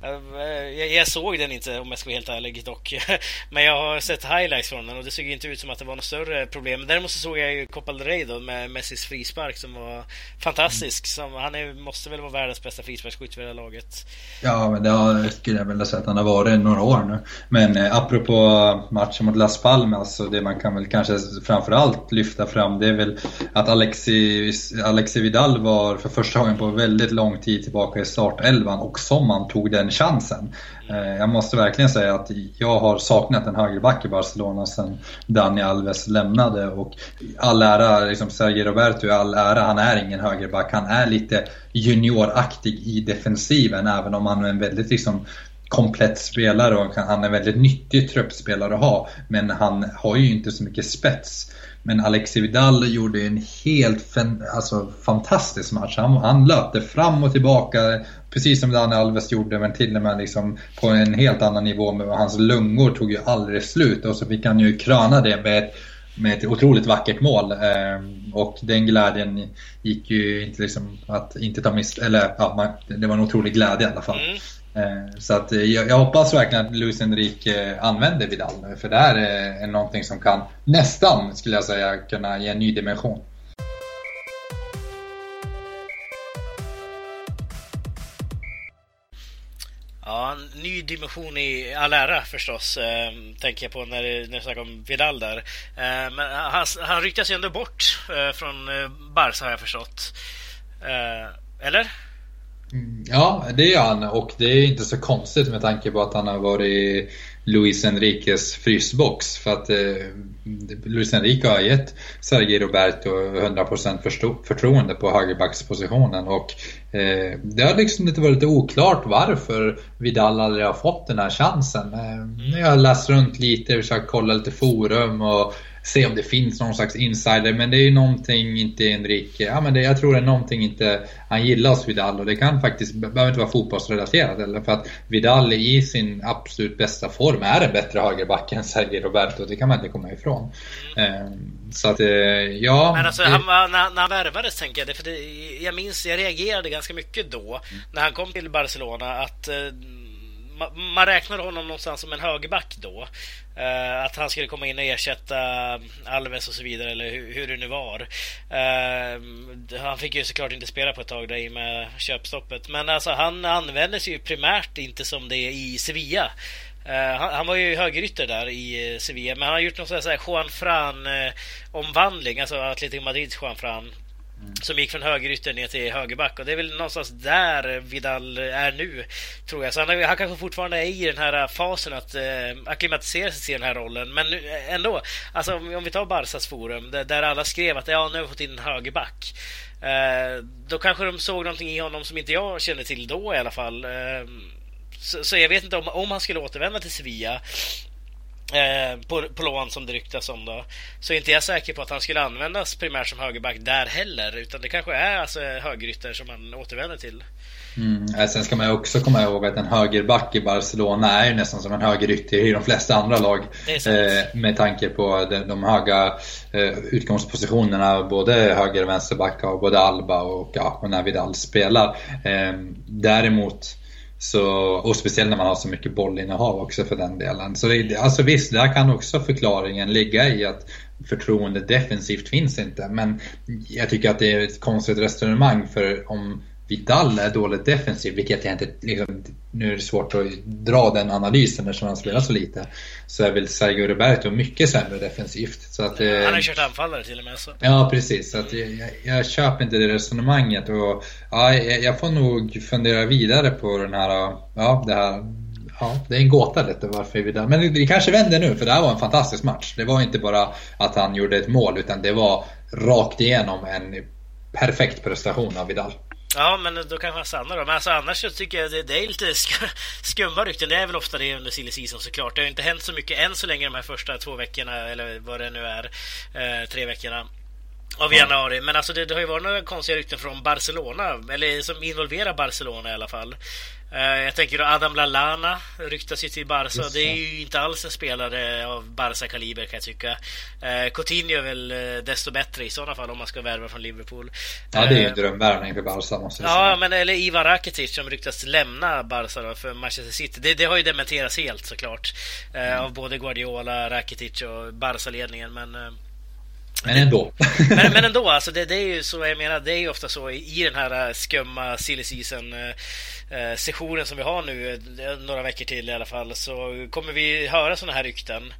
jag, jag, såg den inte om jag ska vara helt ärlig dock. Men jag har sett highlights från den och det såg inte ut som att det var något större problem. Däremot så såg jag ju Copa del Rey då med Messis frispark som var fantastisk. Som, han är, måste väl vara världens bästa frisparksskytt för det här laget. Ja, men det har, skulle jag vilja säga att han har varit några år nu. Men eh, apropå matchen mot Las Palmas, så det man kan väl kanske framförallt lyfta fram det är väl att Alexi, Alexi Vidal var för första gången på väldigt lång tid tillbaka i startelvan och som han tog den den chansen. Eh, jag måste verkligen säga att jag har saknat en högerback i Barcelona sedan Dani Alves lämnade och all ära, liksom Sergio Roberto all ära, han är ingen högerback. Han är lite junioraktig i defensiven även om han är en väldigt liksom komplett spelare och han är en väldigt nyttig truppspelare att ha. Men han har ju inte så mycket spets. Men Alexi Vidal gjorde en helt alltså, fantastisk match. Han, han löpte fram och tillbaka, precis som Daniel Alves gjorde, men till och med liksom på en helt annan nivå. Med hans lungor tog ju aldrig slut och så fick han ju kröna det med ett, med ett otroligt vackert mål. Ehm, och den glädjen gick ju inte liksom att inte ta mist, eller ja, det var en otrolig glädje i alla fall. Mm. Eh, så att eh, jag, jag hoppas verkligen att Luis Enrique eh, använder Vidal nu, för det här är någonting som kan nästan, skulle jag säga, kunna ge en ny dimension. Ja, en ny dimension i all ära förstås, eh, tänker jag på när, när jag snackar om Vidal där. Eh, men han, han ryktas ju ändå bort eh, från eh, Barca har jag förstått. Eh, eller? Mm, ja, det gör han och det är inte så konstigt med tanke på att han har varit Luis Enriques frysbox. För att eh, Luis Enrique har gett Sergio Roberto 100% förtroende på högerbackspositionen och eh, det har liksom lite varit lite oklart varför Vidal aldrig har fått den här chansen. Eh, jag har läst runt lite, försökt kolla lite forum och se om det finns någon slags insider. Men det är ju någonting inte Enrique, ja men det, jag tror det är någonting inte han gillar hos Vidal och det kan faktiskt, behöver inte vara fotbollsrelaterat eller för att Vidal i sin absolut bästa form är en bättre högerback än Sergio Roberto, det kan man inte komma ifrån. Mm. Så att, eh, ja. Men alltså, han, när, när han värvades tänker jag, det, för det, jag minns, jag reagerade ganska mycket då, mm. när han kom till Barcelona, att man räknade honom någonstans som en högerback då. Uh, att han skulle komma in och ersätta eh, Alves och så vidare, eller hur, hur det nu var. Uh, han fick ju såklart inte spela på ett tag där i med köpstoppet. Men alltså han användes ju primärt inte som det i Sevilla. Uh, han, han, var ju högerytter där i Sevilla, men han har gjort någon sån här Juan Fran-omvandling, alltså Atletico Madrids Juan Fran som gick från högerytter ner till högerback och det är väl någonstans där Vidal är nu, tror jag. Så han, han kanske fortfarande är i den här fasen att eh, acklimatisera sig till den här rollen. Men eh, ändå, alltså om vi tar Barsas forum, där, där alla skrev att ja, nu har vi fått in en högerback. Eh, då kanske de såg någonting i honom som inte jag kände till då i alla fall. Eh, så, så, jag vet inte om, om han skulle återvända till Sevilla Eh, på, på lån som det ryktas om då. Så inte jag säker på att han skulle användas primärt som högerback där heller. Utan det kanske är alltså högerytter som han återvänder till. Mm. Sen ska man också komma ihåg att en högerback i Barcelona är ju nästan som en högerytter i de flesta andra lag. Eh, med tanke på de, de höga eh, utgångspositionerna, både höger och vänsterback av både Alba och, ja, och när Vidal spelar. Eh, däremot så, och speciellt när man har så mycket bollinnehav också för den delen. Så det, alltså visst, där kan också förklaringen ligga i att förtroende defensivt finns inte. Men jag tycker att det är ett konstigt resonemang för om Vidal är dåligt defensiv, vilket jag inte, liksom, nu är det svårt att dra den analysen eftersom han spelar så lite. Så är väl Sergio Roberto mycket sämre defensivt. Så att, han har ju kört anfallare till och med. Så. Ja, precis. Så att jag, jag, jag köper inte det resonemanget. Och, ja, jag, jag, får nog fundera vidare på den här, ja, det här ja, det är en gåta lite varför vi där. Men det kanske vänder nu, för det här var en fantastisk match. Det var inte bara att han gjorde ett mål, utan det var rakt igenom en perfekt prestation av Vidal. Ja, men då kanske han stannar då. Men alltså, annars så tycker jag det, det är lite sk skumma rykten. Det är väl ofta det under silly season såklart. Det har inte hänt så mycket än så länge de här första två veckorna, eller vad det nu är, eh, tre veckorna av januari. Men alltså det, det, har ju varit några konstiga rykten från Barcelona, eller som involverar Barcelona i alla fall. Uh, jag tänker då Adam Lallana ryktas ju till Barca. Det. det är ju inte alls en spelare av Barca-kaliber kan jag tycka. Uh, Coutinho är väl uh, desto bättre i sådana fall om man ska värva från Liverpool. Ja, det är ju en drömvärvning för Barca måste jag säga. Ja, men eller Ivan Rakitic som ryktas lämna Barca då, för Manchester City. Det, det har ju dementerats helt såklart. Mm. Av både Guardiola, Rakitic och Barca-ledningen. Men men ändå. men, men ändå, alltså det, det, är ju så jag menar, det är ju ofta så i den här skumma silly season eh, sessionen som vi har nu, några veckor till i alla fall, så kommer vi höra sådana här rykten.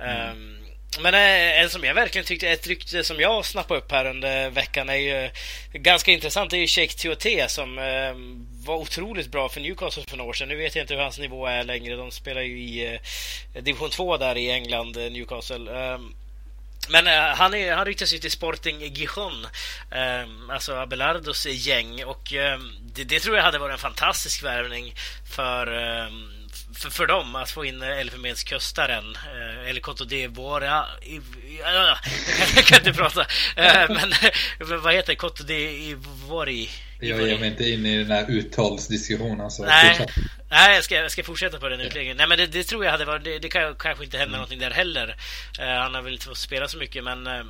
Mm. Um, men en som jag verkligen tyckte, ett rykte som jag snappade upp här under veckan är ju ganska intressant. Det är ju Sheikh Tiote som eh, var otroligt bra för Newcastle för några år sedan. Nu vet jag inte hur hans nivå är längre. De spelar ju i eh, division 2 där i England, Newcastle. Men uh, han, är, han ryktas ju till Sporting Gijon, uh, ehm, alltså Abelardos gäng. Och uh, det, det, tror jag hade varit en fantastisk värvning för, ehm, för, för dem att få in Elfenbenskustaren, uh, eh, eller Coto d'Ivoire. Jag kan inte prata. Eh, men vad heter Coto Ivori? Jag ger mig inte in i den här uttalsdiskussionen. Alltså. Nej, nej jag, ska, jag ska fortsätta på den utläggningen. Nej, men det, det, tror jag hade varit... Det, det kan, kanske inte hända mm. någonting där heller. Uh, han har väl inte fått spela så mycket, men... Uh,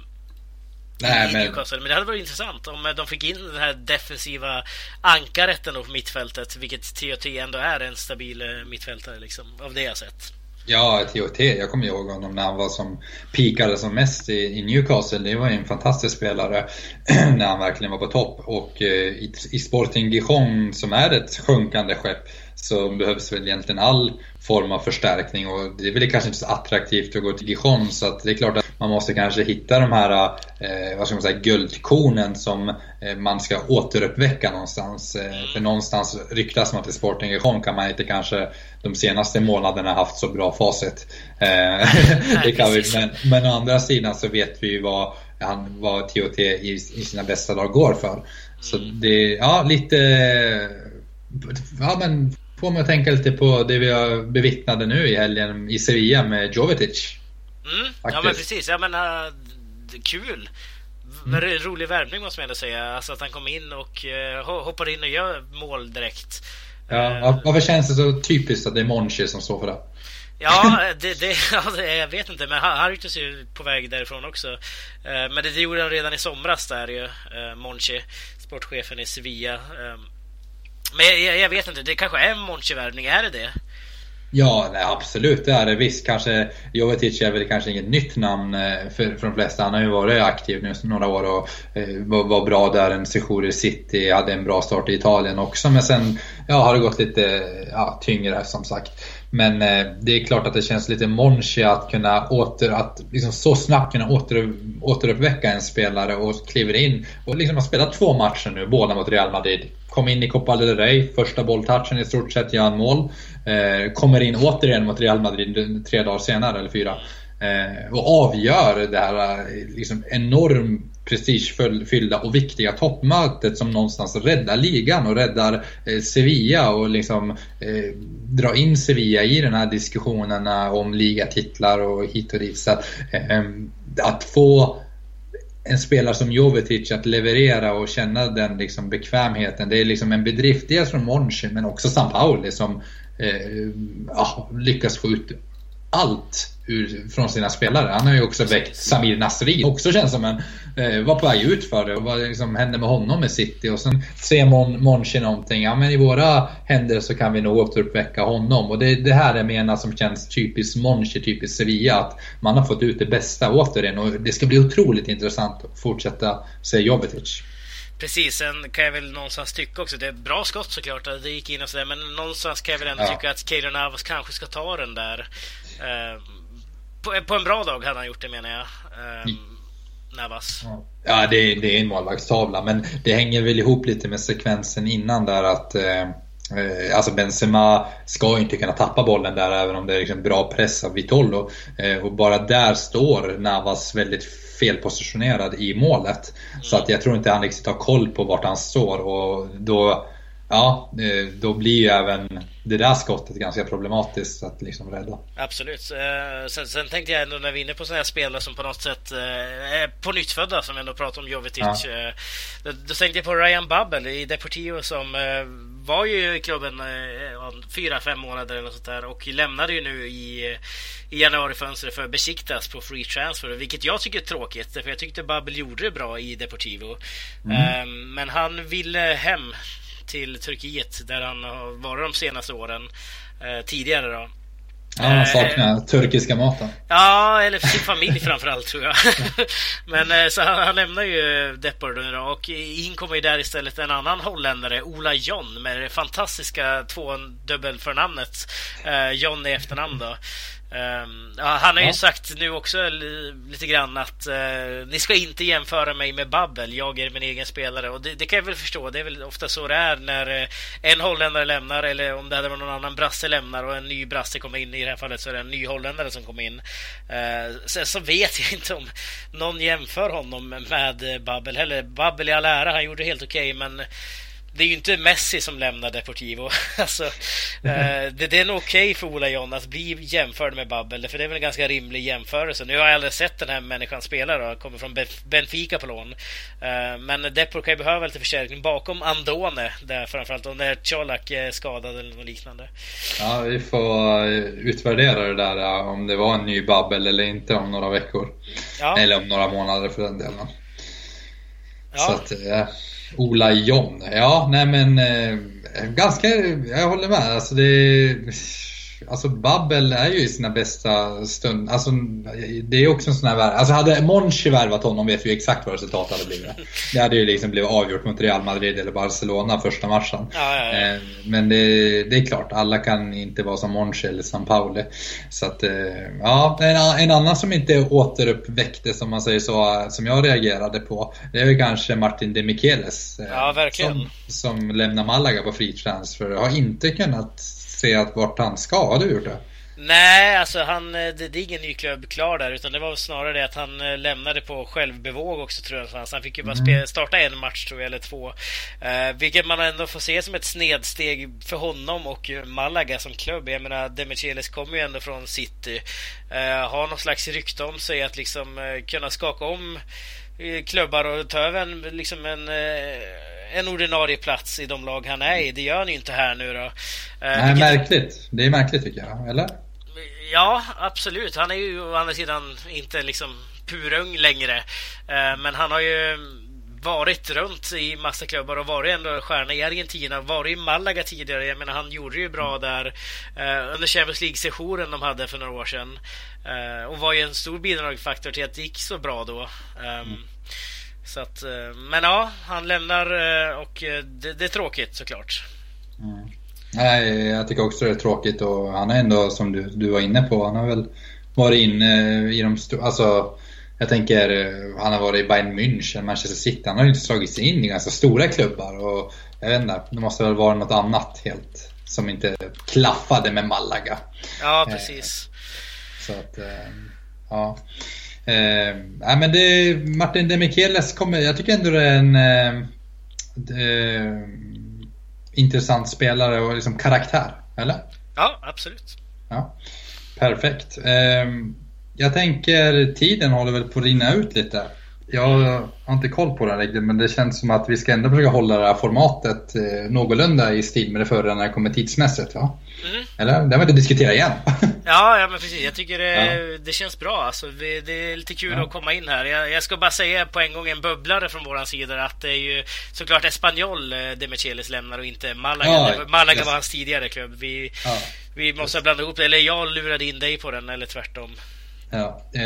Nej, men... men det hade varit intressant om de fick in den här defensiva ankaret ändå på mittfältet, vilket TOT ändå är en stabil eh, mittfältare liksom, av det jag sett. Ja, TOT. Jag kommer ihåg honom när han var som pikade som mest i, i Newcastle. Det var ju en fantastisk spelare när han verkligen var på topp. Och eh, i, i Sporting Gijon som är ett sjunkande skepp så behövs väl egentligen all form av förstärkning och det är väl kanske inte så attraktivt att gå till Gijon så att det är klart att man måste kanske hitta de här eh, vad ska man säga, guldkornen som eh, man ska återuppväcka någonstans. Eh, för någonstans ryktas man till Sporting Gijon kan man inte kanske de senaste månaderna haft så bra facit. Eh, det kan vi, men, men å andra sidan så vet vi ju vad, han, vad TOT i, i sina bästa dagar går för. Så mm. det, ja lite, ja men får mig att tänka lite på det vi har bevittnade nu i helgen i Sevilla med Jovetic. Mm, ja men precis, ja men uh, kul. Mm. Rolig värvning måste man ändå säga. Alltså att han kom in och uh, hoppar in och gör mål direkt. Ja, uh, varför känns det så typiskt att det är Monchi som står för det? Ja, det, det, ja, jag vet inte, men han, han rycktes ju på väg därifrån också. Men det, gjorde han redan i somras där ju, Monchi, sportchefen i Sevilla. Men jag, jag, vet inte, det kanske är en Monchi-värvning, är det det? Ja, nej, absolut det är det. Visst, kanske Jovetic är väl kanske inget nytt namn eh, för, för de flesta. Han har ju varit aktiv nu några år och eh, var, var, bra där. En sejour i City, hade en bra start i Italien också. Men sen ja, har det gått lite ja, tyngre som sagt. Men eh, det är klart att det känns lite monchi att kunna åter, att liksom så snabbt kunna åter, återuppväcka en spelare och kliver in. Och liksom har spelat två matcher nu, båda mot Real Madrid. Kom in i Copa del Rey, första bolltouchen i stort sett, gör han mål. Eh, kommer in återigen mot Real Madrid tre dagar senare, eller fyra. Eh, och avgör det här eh, liksom enormt prestigefyllda och viktiga toppmötet som någonstans räddar ligan och räddar eh, Sevilla och liksom eh, drar in Sevilla i den här diskussionerna om ligatitlar och hit och dit. Så att, eh, att få en spelare som Jovetic att leverera och känna den liksom bekvämheten. Det är liksom en bedrift dels från Monchi men också San Pauli som eh, ja, lyckas få ut allt ur, från sina spelare. Han har ju också väckt Samir Nasri. Också känns som en, eh, var på väg ut för det. Och vad liksom hände med honom med City? Och sen ser Mon, Monchi någonting. Ja men i våra händer så kan vi nog återuppväcka honom. Och det, det här jag menar som känns typiskt Monchi, typiskt Sevilla. Att man har fått ut det bästa återigen. Och det ska bli otroligt intressant att fortsätta se Jovetic. Precis, sen kan jag väl någonstans tycka också, det är bra skott såklart, det gick in och sådär, men någonstans kan jag väl ändå ja. tycka att Keylor Navas kanske ska ta den där. Eh, på, på, en bra dag hade han gjort det menar jag. Eh, mm. Navas. Ja, det, det är en målvaktstavla, men det hänger väl ihop lite med sekvensen innan där att eh, Eh, alltså Benzema ska inte kunna tappa bollen där även om det är liksom bra press av Vitolo. Eh, och bara där står Navas väldigt felpositionerad i målet. Mm. Så att jag tror inte han riktigt har koll på vart han står och då Ja, då blir ju även det där skottet ganska problematiskt att liksom rädda. Absolut. Eh, sen, sen tänkte jag ändå när vi är inne på sådana här spelare som på något sätt eh, är på nyttfödda som vi ändå pratar om Jovetic. Ja. Eh, då, då tänkte jag på Ryan Bubble i Deportivo som var ju i klubben fyra, fem månader eller sånt där och lämnade ju nu i, i januarifönstret för Besiktas på free transfer, vilket jag tycker är tråkigt för jag tyckte Bubble gjorde det bra i Deportivo. Mm. Men han ville hem till Turkiet där han har varit de senaste åren. Eh, tidigare då. Ja, han saknar eh, turkiska maten. Ja, eller sin familj framförallt tror jag. Men eh, så han, han lämnar ju Depor nu då och in kommer ju där istället en annan holländare, Ola John med det fantastiska två dubbelförnamnet eh, John i efternamn då. Um, ja, han har ju sagt nu också lite grann att uh, ni ska inte jämföra mig med Babbel. Jag är min egen spelare och det, det, kan jag väl förstå. Det är väl ofta så det är när uh, en holländare lämnar eller om det hade varit någon annan brasse lämnar och en ny brasse kommer in. I det här fallet så är det en ny holländare som kommer in. Uh, sen så vet jag inte om någon jämför honom med Babbel heller. Babbel i all ära, han gjorde helt okej, okay, men det är ju inte Messi som lämnar Deportivo. alltså, eh, det, det, är nog okej okay för Ola John att bli jämförd med Babbel, för det är väl en ganska rimlig jämförelse. Nu har jag aldrig sett den här människan spela, då. kommer från Benfica på lån. Eh, men Depor kan ju behöva lite förstärkning bakom Andone, där framförallt om när Colak är skadad eller något liknande. Ja, vi får eh, utvärdera det där, om det var en ny Babbel eller inte om några veckor. Ja. Eller om några månader för den delen. Ja. Så att, eh, Ola John. Ja, nej men eh, ganska, jag håller med. Alltså det Alltså Babbel är ju i sina bästa stund. Alltså det är också en sån här värld. Alltså hade Monchi värvat honom vet vi exakt vad resultatet hade blivit. Det hade ju liksom blivit avgjort mot Real Madrid eller Barcelona första matchen. Ja, ja, ja. Eh, men det, det, är klart, alla kan inte vara som Monchi eller San Pauli. Så att, eh, ja, en, en annan som inte återuppväckte som man säger så, som jag reagerade på. Det är väl kanske Martin de Micheles. Eh, ja, verkligen. Som, som lämnar Malaga på free transfer. Har inte kunnat se att vart han ska. Har du gjort det? Nej, alltså han, det, det är ingen ny klubb klar där utan det var snarare det att han eh, lämnade på självbevåg också tror jag. Han fick ju bara mm. starta en match tror jag, eller två. Uh, vilket man ändå får se som ett snedsteg för honom och Malaga som klubb. Jag menar, Demichelis kommer ju ändå från City. Uh, har någon slags rykte om sig att liksom uh, kunna skaka om klubbar och ta över en, liksom en en ordinarie plats i de lag han är i. Det gör han ju inte här nu då. Eh, Nej, Vilket... märkligt. Det är märkligt tycker jag, eller? Ja, absolut. Han är ju å andra sidan inte liksom purung längre. Eh, men han har ju varit runt i massa klubbar och varit ändå stjärna i Argentina, varit i Malaga tidigare. Jag menar, han gjorde ju bra där eh, under Champions League-sessionen de hade för några år sedan. och var ju en stor bidragsfaktor till att det gick så bra då. Mm. Så att, eh, men ja, han lämnar eh, och eh, det, det är tråkigt såklart. Mm. Nej, jag tycker också det är tråkigt och han är ändå som du, du var inne på, han har väl varit inne i de stora, alltså jag tänker, han har varit i Bayern München, Manchester City, han har ju inte slagit sig in i ganska stora klubbar och jag vet inte, det måste väl vara något annat helt som inte klaffade med Malaga. Ja, precis. Så att, ja. Eh, men det, Martin Demichelis kommer, jag tycker ändå det är en eh, eh, intressant spelare och liksom karaktär, eller? Ja, absolut. Ja, perfekt. Eh, jag tänker tiden håller väl på att rinna ut lite. Jag har inte koll på det riktigt men det känns som att vi ska ändå försöka hålla det här formatet eh, någorlunda i stil med det förra när det kommer tidsmässigt va? Mm. Eller? Det har vi inte diskuterat igen. ja, ja men precis. Jag tycker det, ja. det känns bra. Alltså, det, det är lite kul ja. att komma in här. Jag, jag, ska bara säga på en gång en bubblare från våran sida att det är ju såklart Espanyol eh, Demichelis lämnar och inte Malaga. Ja, Malaga yes. var hans tidigare klubb. Vi, vi måste blanda ihop det. Eller jag lurade in dig på den eller tvärtom. Ja, eh,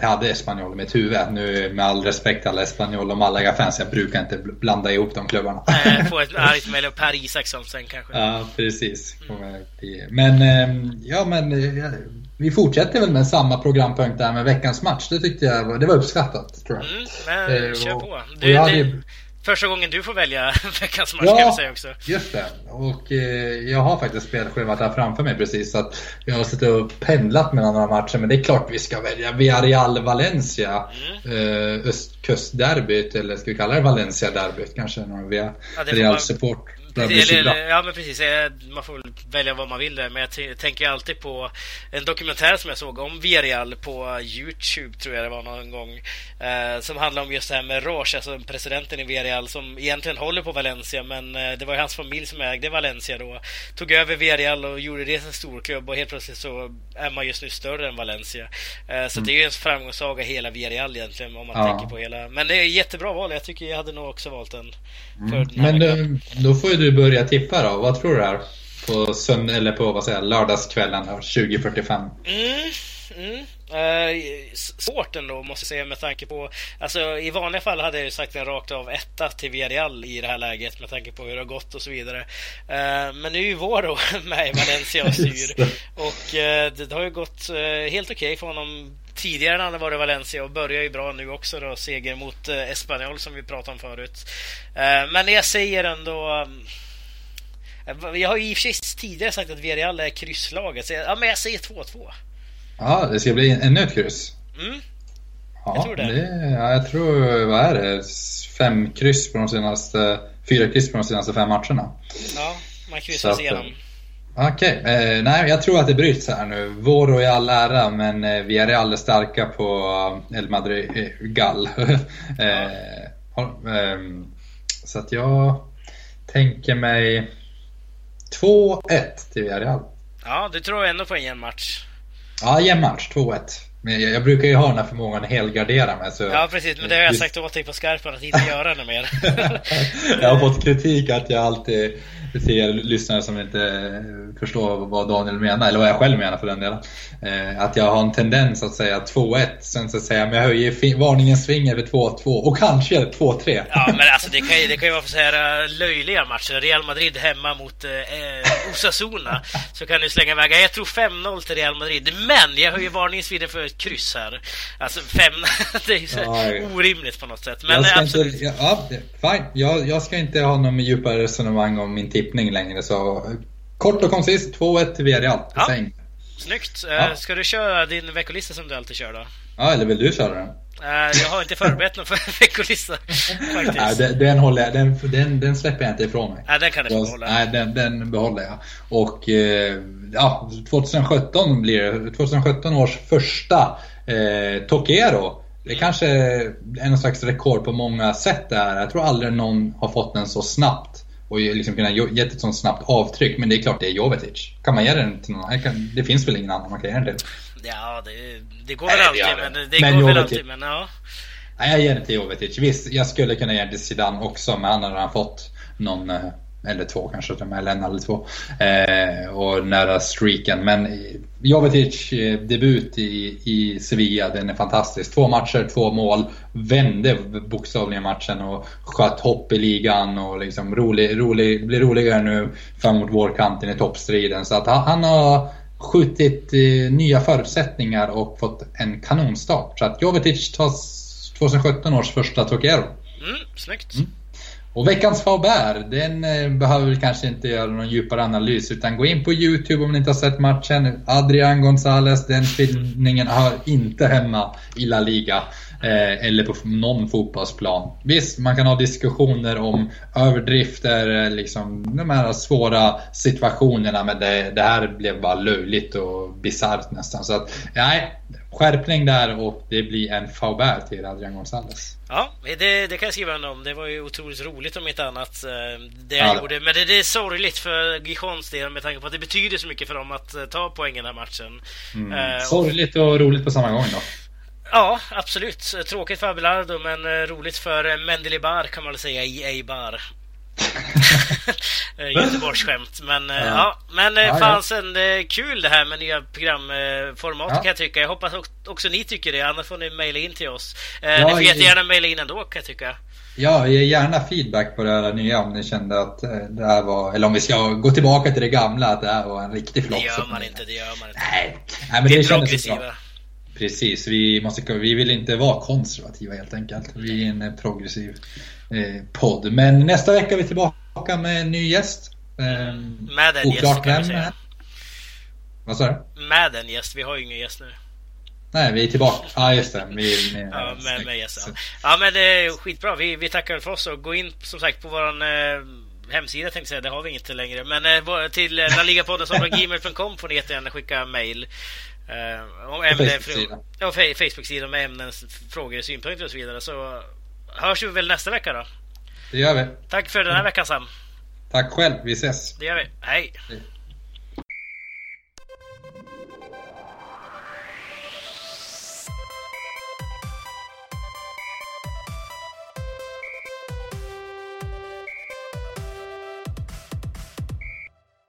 jag hade Espanyol i mitt huvud. Nu med all respekt alla Espanyol och Malaga-fans, jag brukar inte blanda ihop de klubbarna. Nej, få ett argt mejl av Per Isaksson sen kanske. Ja, precis. Mm. Men, eh, ja men eh, vi fortsätter väl med samma programpunkt där med veckans match. Det tyckte jag var, det var uppskattat tror jag. Mm, men, eh, kör på. Du, det, Första gången du får välja veckans match ja, kan jag säga också. just det. Och eh, jag har faktiskt spelschemat här framför mig precis. Så att jag har suttit och pendlat mellan några matcher. Men det är klart vi ska välja Villarreal Valencia. Mm. Eh, östkustderbyt, eller ska vi kalla det Valencia-derbyt kanske? Någon via ja, Real-support. Eller, ja men precis, man får väl välja vad man vill där. Men jag tänker alltid på en dokumentär som jag såg om Villarreal på Youtube, tror jag det var någon gång. Eh, som handlar om just det här med Roche, alltså presidenten i Villarreal som egentligen håller på Valencia. Men eh, det var ju hans familj som ägde Valencia då. Tog över Villarreal och gjorde det till en storklubb och helt plötsligt så är man just nu större än Valencia. Eh, så mm. det är ju en framgångssaga hela Villarreal egentligen om man ja. tänker på hela. Men det är jättebra val. Jag tycker jag hade nog också valt den. Mm. Men då, då får ju du börja tippa då. Vad tror du här? På sönd eller på vad säger lördagskvällen 20.45? Mm, mm. Uh, svårt ändå måste jag säga med tanke på... Alltså i vanliga fall hade jag ju sagt en rakt av etta till Villarreal i det här läget med tanke på hur det har gått och så vidare. Uh, men nu är ju vår då med i Valencia och styr. och uh, det har ju gått helt okej okay för honom tidigare när han var i Valencia och börjar ju bra nu också då. Seger mot Espanyol som vi pratade om förut. men jag säger ändå... Jag har ju i och för sig tidigare sagt att Villarreal är krysslaget. Så jag, ja, men jag säger 2-2. Ja, det ska bli ännu ett kryss. Mm. Ja, jag tror det. det ja, jag tror, vad är det? Fem kryss på de senaste... Fyra kryss på de senaste fem matcherna. Ja, man kryssar sig igenom. Okej, okay. eh, nej jag tror att det bryts här nu. Våro i all ära, men eh, vi är alldeles starka på El Madrid eh, Gall. eh, så att jag tänker mig 2-1 till Villarreal. Ja, du tror ändå på en jämn match? Ja, jämn match. 2-1. Men jag, jag, brukar ju ha den här förmågan att helgardera mig. Så ja, precis. Men det har jag sagt åt dig på skarpen att inte göra det mer. jag har fått kritik att jag alltid till er lyssnare som inte förstår vad Daniel menar, eller vad jag själv menar för den delen. Eh, att jag har en tendens att säga 2-1, sen så säger jag men jag höjer varningens finger vid 2-2 och kanske 2-3. Ja men alltså det kan ju, det kan ju vara för så här eh, löjliga matcher. Real Madrid hemma mot eh, Osasuna. Så kan du slänga iväg, jag tror 5-0 till Real Madrid. Men jag höjer varningens finger för ett kryss här. Alltså 5, det är ju så ja, orimligt på något sätt. Men absolut. Inte, ja, fine. Jag, jag ska inte ha någon djupare resonemang om min tippning längre så kort och koncist 2-1 till Villarreal. Ja. Snyggt! Eh, ja. Ska du köra din veckolista som du alltid kör då? Ja, eller vill du köra den? Eh, jag har inte förberett någon för veckolista faktiskt. Nej, den, den, håller jag, den, den, den släpper jag inte ifrån mig. Nej, den kan du behålla. Nej, den, den behåller jag. Och eh, ja, 2017 blir det 2017 års första eh, Tokero. Det kanske är någon slags rekord på många sätt där. Jag tror aldrig någon har fått den så snabbt och liksom kunna ge ett sånt snabbt avtryck. Men det är klart det är Jovetic. Kan man ge den till någon? Kan, det finns väl ingen annan man kan ge den till? Ja, det, det går väl alltid. Men, det men går väl alltid, men ja. Nej, jag ger den till Jovetic. Visst, jag skulle kunna ge den till Zidane också, men han har redan fått någon eh, eller två kanske, eller en eller två. Eh, och nära streaken. Men Jovetic eh, debut i, i Sevilla, den är fantastisk. Två matcher, två mål. Vände bokstavligen matchen och sköt hopp i ligan och liksom rolig, rolig, blir roligare nu framåt vårkanten i toppstriden. Så att han, han har skjutit eh, nya förutsättningar och fått en kanonstart. Så att Jovetic tar 2017 års första Tokero. Mm, snyggt. Mm. Och veckans Faubert, den eh, behöver vi kanske inte göra någon djupare analys utan gå in på Youtube om ni inte har sett matchen. Adrian Gonzales, den filmningen hör inte hemma i La Liga. Eh, eller på någon fotbollsplan. Visst, man kan ha diskussioner om överdrifter, eh, liksom de här svåra situationerna men det, det här blev bara löjligt och bisarrt nästan. Så att, nej, skärpning där och det blir en Faubert till Adrian Gonzales. Ja, det, det kan jag skriva om. Det var ju otroligt roligt om inte annat eh, det jag ja. gjorde. Men det, det, är sorgligt för Gijons del med tanke på att det betyder så mycket för dem att eh, ta poängen den här matchen. Mm. Uh, sorgligt och roligt på samma gång då. Ja, absolut. Tråkigt för Abelardo, men roligt för Mendelibar kan man väl säga i Eibar. Göteborgsskämt. Men ja, ja men ja, fansen, är kul det här med nya programformat ja. kan jag tycka. Jag hoppas också ni tycker det, annars får ni mejla in till oss. Ja, ni får jättegärna mejla in ändå kan jag tycka. Ja, ge gärna feedback på det här nya om ni kände att det här var, eller om vi ska gå tillbaka till det gamla, att det här var en riktig flopp. Det gör man inte, det gör man inte. Nej, Nej men det, det är progressiva. Precis, vi, måste, vi vill inte vara konservativa helt enkelt. Vi är en progressiv eh, podd. Men nästa vecka är vi tillbaka med en ny gäst. Eh, med en gäst kan vi säga. Vad sa du? Med en gäst, vi har ju ingen gäst nu. Nej, vi är tillbaka. Ja, ah, just det. Vi, med, ja, med, med gäst, ja. men det är skitbra. Vi, vi tackar för oss och gå in som sagt på våran eh, hemsida tänkte säga, det har vi inte längre. Men eh, till eh, laligapodden.gmail.com får ni jättegärna skicka mail. Eh, om ämnen, ja, Facebook-sida med ämnen, frågor, synpunkter och så vidare. Så hörs vi väl nästa vecka då. Det gör vi. Tack för den här veckan Sam. Tack själv, vi ses. Det gör vi. Hej. Hej.